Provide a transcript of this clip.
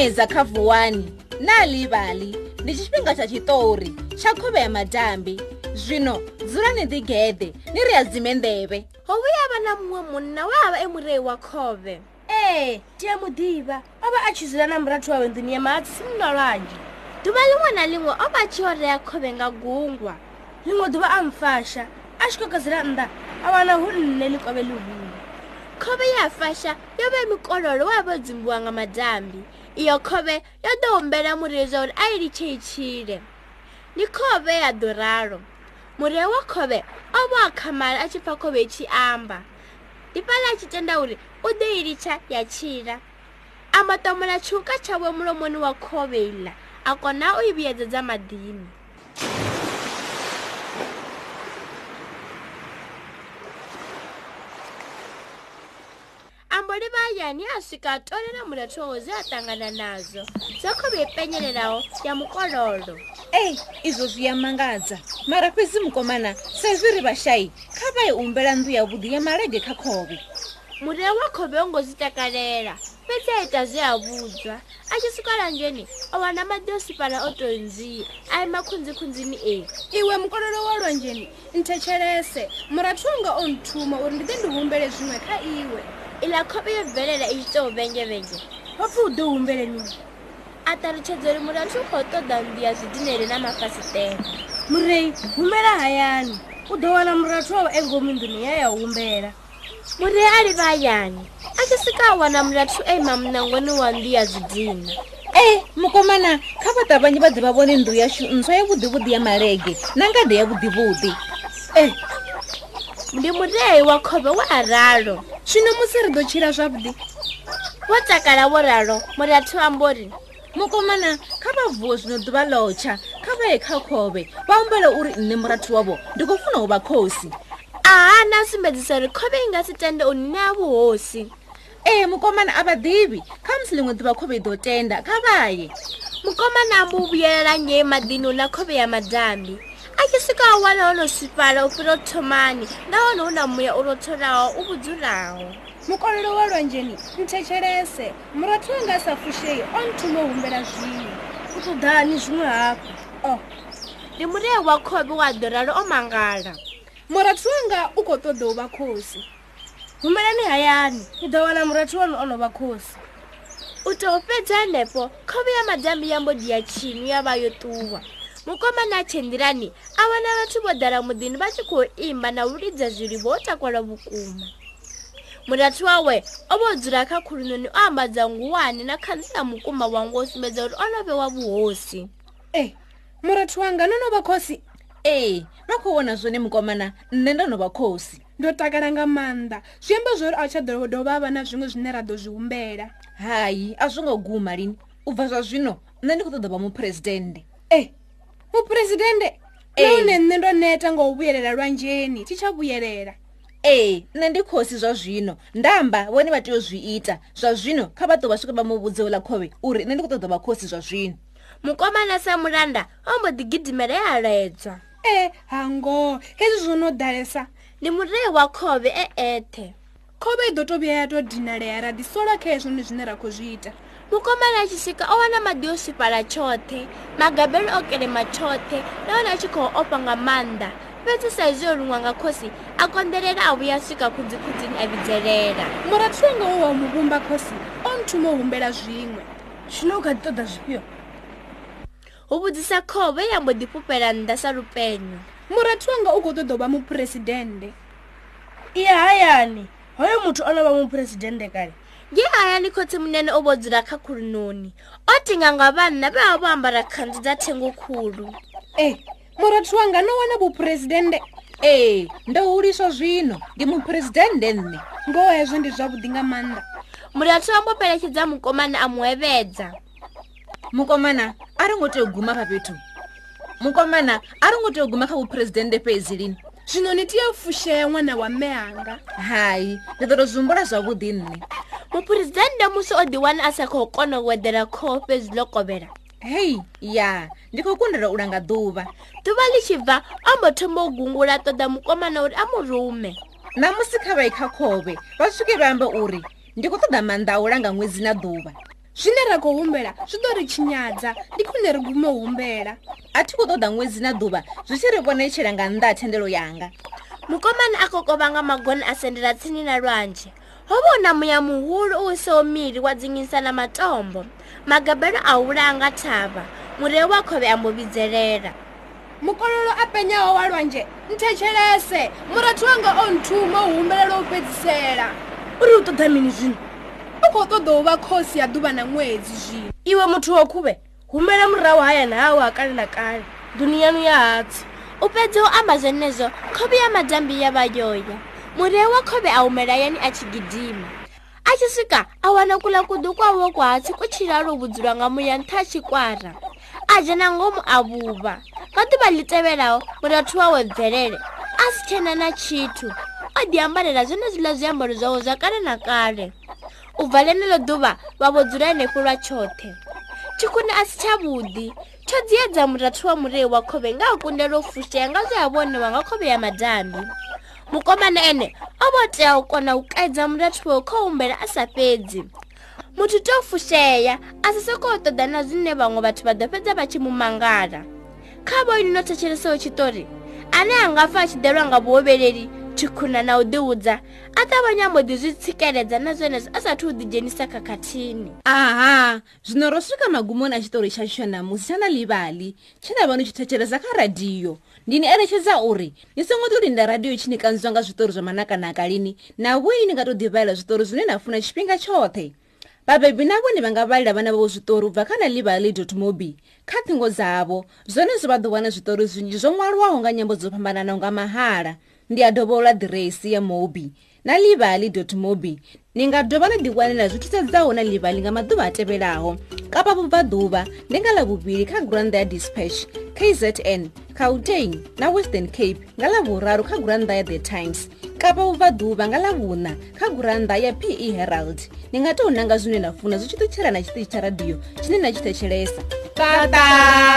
nedza kha vhuwani na livali ndi tshifhinga tsha tshiṱori tsha khovha ya madambi zwino dzula ni ḓigede ni ri a dzime nḓevhe ho vhuya vha na muṅwe munna we avha e murei wa khove ee ti a mu ḓivha o vha a tshi zwila na murathu wawe nḓini ya mahatsisi munna lwanje ḓuvha liṅwe na liṅwe o vha a tshi orea khove nga gungwa liṅwe ḓuvha a mufasha a tshi kokodzela nnḓa a wana hu nne ḽi kove ḽihulu khove ya fasha yo vha mikololo we a vha o dzimbiwa nga madambi iyo khovhe yo ḓo humbela murie zwa uri a i litshe i tshile ndi khovhe ya ḓuralo murie wa khovhe o vha a khamala a tshi pfa khovhe tshi amba ndi fhala a tshi tenda uri u ḓo i litsha ya tshila a matomola tshuka tshawe mulomoni wa khovhe iḽa a kona u i vhuyedzedza maḓini khombo ni vayani ya swika tole na mulathokozi ya tangana nazo zo kho vipenyelelawo ya mukololo eyi izo zwi ya mangadza mara fhedzi mukomana saizwi ri vaxayi kha va yi umbela ndu ya vudi ya malege kha khove murea wa khove wo ngo zi takalela fhedzi a ita zwi a vudzwa a tshi sukalangeni o wana madi o sipala o to nziya a ima khunzikhunzini ei iwe mukololo wa lwanjeni nthetshelese murathu wanga o nthuma uri ndi de ndi humbele zwiṅwe kha iwe iḽa khophi yo bvelela i tshi tou vhenge vhenge hopfi u ḓo humbeleniwa a ṱalutshedza uri mulatho u khou ṱoḓa nnḓu ya zwidinele na mafasitela murei humbela hayani u ḓo wana murathu wawo e ngomi nnḓuni ya ya humbela murei a livha hayani a tshi sika a wana mulathu e mamunangoni wa nnḓu ya zwidina e mukomana kha vhaṱavhanyi vha ḓe vha vhone nnḓu yashu ntswa ya vhuḓivhuḓi ya malege na ngade ya vhuḓivhuḓi e ndi murei wa khove wa ralo zvino musi ri do chira zvabudi vo tsakala vo ralo muri athi vambori mukomana kha vabvuwo zvino ḓuva locha kha va yekha khove va umbele uri nne murathi wavo ndikufunawo va khosi aha na sumbedzisa uri khove yi nga si tende u nina ya vuhosi ee mukomana a va divi kha musi ḽiṅwe ḓuva khove yi do tenda kha vaye mukomana ambo u vuyelela nyee madini u na khove ya madambi a ke se ka wana o losipala o pele o thomane nahone hu na muya o rotholaho u vudzulaho mukololo wa lwanjeni nthetshelese murathi wanga sa fushei o nthume u humbela zwino u ṱoḓani zwiṅwe hafhu o oh. ndi murehi wa khovi wa ḓoralo o mangala murathi wanga u khou ṱoḓa u vha khosi humbelani hayani ni ḓo wana murathi wanu o no vha khosi u tou fhedza henefho khovi ya madambi ya mbodi ya tshinu ya vha yo ṱuwa mukomana achenderani avana vatsi vo dhara mudini va tsi khou imba na vulidza zwili vo takala vukuma murathi wawe o vo dzula kha khulunoni o ambadza nguwani na khanzila mukuma wangu o sumbedza uri o love wa vuhosi e eh, murathi wanga no eh, no va khosi e va khou vona zwone mukomana nṋe ndo no va khosi ndo takala nga maanḓa zwi amba zwo uri a tsha dovha dovha vha na zwiṅwe zwine ra ḓo zwi humbela hayi a zwo ngo guma lini u bva zwa zwino nṋe ndi khou ṱoḓa vha muphuresidennde e eh, mupresidende hey. nne nne ndo neta ngo u vuyelela lwanjeni ti tsha vuyelela ee nṋe ndi khosi zwa zwino ndamba vhone vha tea u zwi ita zwa zwino kha vha ḓo vha swika vha muvhudze ula khovhe uri nṋe ndi khou ṱoḓa vha khosi zwa zwino mukomana sa mulanda o mbo ḓi gidimela ya e ledzwa e hangoho hezwi zwo no ḓalesa ndi murei wa khovhe e ethe khovhe i ḓo to vhuya ya to dinalea ra ḓisola kha hezwo ndi zwine ra khou zwi ita mukomana a tshi swika o wana maḓi o swifhala tshoṱhe magabelo o kelema tshoṱhe na hone a tshi khou ofha nga maanḓa fhedzi sa izwi o lunwa nga khosi a konḓelela a vhuya a swika khudzikhudzini a vhidzelela murathuwanga wo wa muvumba khosi o nthuma u humbela zwiṅwe zwino u kha ḓi ṱoḓa zwifhio hu vhudzisa khovo ya mbo ḓifhufhela nnḓa sa lupenyo murathuwanga u khou ṱoḓa u vha muphuresidennde iye hayani hoyo muthu o no vha muphuresidennde kale ye hayani khotsi munene o vo dzula kha khulunoni o tinganga vanna va va vo ambara khandzi dza thengo khulu e eh, murathi wanga no wana vupresidende e ndo huliswa zwino ndi mupresidende nne ngoho hezwo ndi zwavhuḓi nga maanḓa murathi wanga o peletshedza mukomana a muhevhedza mukomana a ri ngo tea u guma kha fhethu mukomana a ri ngo tea u guma kha vupresidende fhedzi lini zwino ni tea u fushea ṅwana wa meanga hai ndi ḓo to zwi humbula zwavhuḓi nne muphuresidende musi o diwana a sa khou kona u wedela khoho fhezi ḽo kovhela hei ya ndi khou kundela u langa ḓuvha ḓuvha ḽi tshi bva o mbo thoma u gungula a ṱoḓa mukomana uri a mu rume namusi kha vha i kha khovhe vha swike vha amba uri ndi khou ṱoḓa maanḓa a u langa ṅwedzi na ḓuvha zwine ra khou humbela zwi ḓo ri tshinyadza ndi khwine ri gume u humbela a thi khou ṱoḓa ṅwedzi na ḓuvha zwi tshi ri vhona i tshilanga nnḓa ha thendelo yanga mukomana a khou kovha nga magona a sendela tsini na lwanje hovona muya muhulu u wisewomiri wa dzinginisana matombo magabelo a wulanga thava murevi wa khove a mbo vidzelela mukololo a penyawo wa lwanje nthetshelese murathi wanga o nthuma u humbelela u fhedzisela uri u ṱoḓa mini zwino u khou ṱoḓa u vha khosi ya ḓuvha na ṅwedzi zwino iwe muthu wa khuve humbela murahu hayani hawe ha kale na kale duniyanu ya hatsi u fhedzi u amba zwenezwo khovi ya madambi ya vha yoya murehi wa khove a humela yani a tshi gidima a tshi swika a wana kulakudu kwavo kuhatsi ku chiralo vudzulwa nga muya ntha xikwara a dyena ngomu a vuva ka tuva litevelao murathu wawe bvelele a si tshena na chithu o diambalela zwenezwila zwiambaro zwawe zwa kale na kale u bva lenelo duva va vo dzula henefo lwa tshothe tshikuni a si tshavhuḓi tsho dziedza murathu wa murehi wa khove nga u kundela u fushea nga zwe a vhoniwa nga khove ya madambi mukomana ene o vho tea u kona u kaidza murathu wo kho humbela a sa fhedzi muthu to fushea a si sokou ṱoḓa na zwine vhaṅwe vhathu vha ḓo fhedza vha tshi mumangala kha vho ini no thetshelesaho tshitori ane a nga fa a tshi ḓelwa nga vhuhovheleli tshikhuna na u ḓiudza a ṱavhanya mbo ḓi zwi tsikeledza na zwenezwo a sathu u ḓidzhenisa khakhathini aha zwino ro swika magumoni a tshitori tsha tshanamusi tsha na livhali tshe nda vha ni tshi thetshelesa kha radiyo ndi ni eletshedza uri ni songo to linda radiyo tshi ni kanziwa nga zwitori zwa manakanaka lini na vhoi ni nga to ḓivhalela zwitori zwine na funa tshifhinga tshoṱhe vhabebi navho ni vha nga vhalela vhana vhavo zwitori u bva kha na livali mobi kha thingo dzavho zwone zwi vha ḓo wana zwitori zwinzhi zwo ṅwaliwaho nga nyambo dzo fhambananaho nga mahala ndiyadovola diresi ya mobi na livali mobi ni nga dova na liwanela zwithu sa dzaho na livali nga maduva a tevelaho kapa vubvaduva ndi nga lavuvili kha grand ya dispatch kzn cautain na western cape nga lavuraru kha granda ya the times kapa vubvaduva nga lavuna kha granda ya pe herald ni nga tou nanga zwine na funa zwi tshi ṱutshelana tshiṱitshi tsha radiyo tshine na tshi thetshelesa tata, tata.